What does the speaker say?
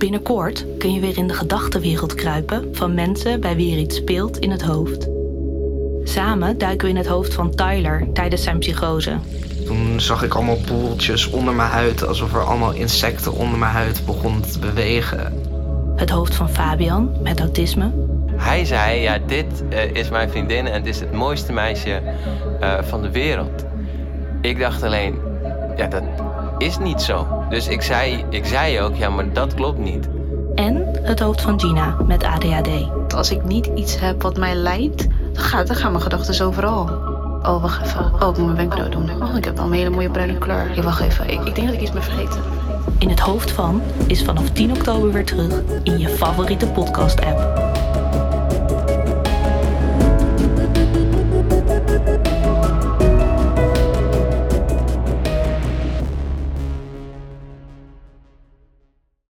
Binnenkort kun je weer in de gedachtenwereld kruipen van mensen bij wie er iets speelt in het hoofd. Samen duiken we in het hoofd van Tyler tijdens zijn psychose. Toen zag ik allemaal boeltjes onder mijn huid, alsof er allemaal insecten onder mijn huid begonnen te bewegen. Het hoofd van Fabian met autisme. Hij zei, ja, dit eh, is mijn vriendin en het is het mooiste meisje eh, van de wereld. Ik dacht alleen, ja, dat is niet zo. Dus ik zei, ik zei ook, ja, maar dat klopt niet. En het hoofd van Gina met ADHD. Als ik niet iets heb wat mij leidt, dan, gaat, dan gaan mijn gedachten overal. Oh, wacht even. Oh, ik moet mijn wenkbrauw doen. Oh, ik heb al een hele mooie bruine kleur. Ja, wacht even. Ik, ik denk dat ik iets ben vergeten. In het hoofd van is vanaf 10 oktober weer terug in je favoriete podcast-app.